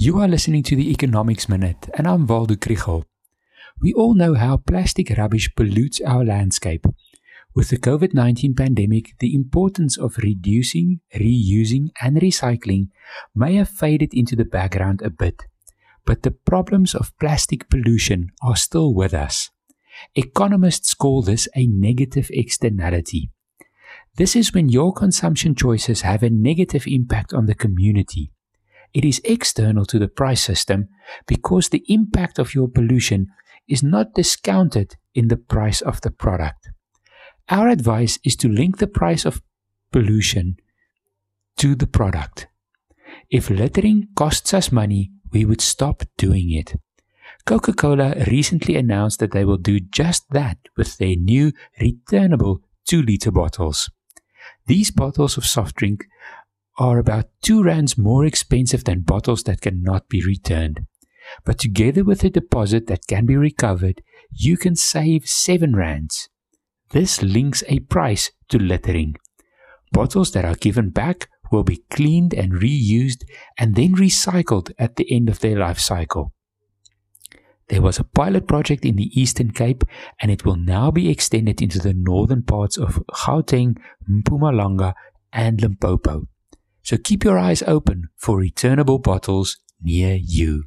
You are listening to the Economics Minute, and I'm Waldo Krugell. We all know how plastic rubbish pollutes our landscape. With the COVID 19 pandemic, the importance of reducing, reusing, and recycling may have faded into the background a bit, but the problems of plastic pollution are still with us. Economists call this a negative externality. This is when your consumption choices have a negative impact on the community. It is external to the price system because the impact of your pollution is not discounted in the price of the product. Our advice is to link the price of pollution to the product. If littering costs us money, we would stop doing it. Coca Cola recently announced that they will do just that with their new returnable 2 liter bottles. These bottles of soft drink are about 2 rands more expensive than bottles that cannot be returned. But together with a deposit that can be recovered, you can save 7 rands. This links a price to littering. Bottles that are given back will be cleaned and reused and then recycled at the end of their life cycle. There was a pilot project in the Eastern Cape and it will now be extended into the northern parts of Gauteng, Mpumalanga, and Limpopo. So keep your eyes open for returnable bottles near you.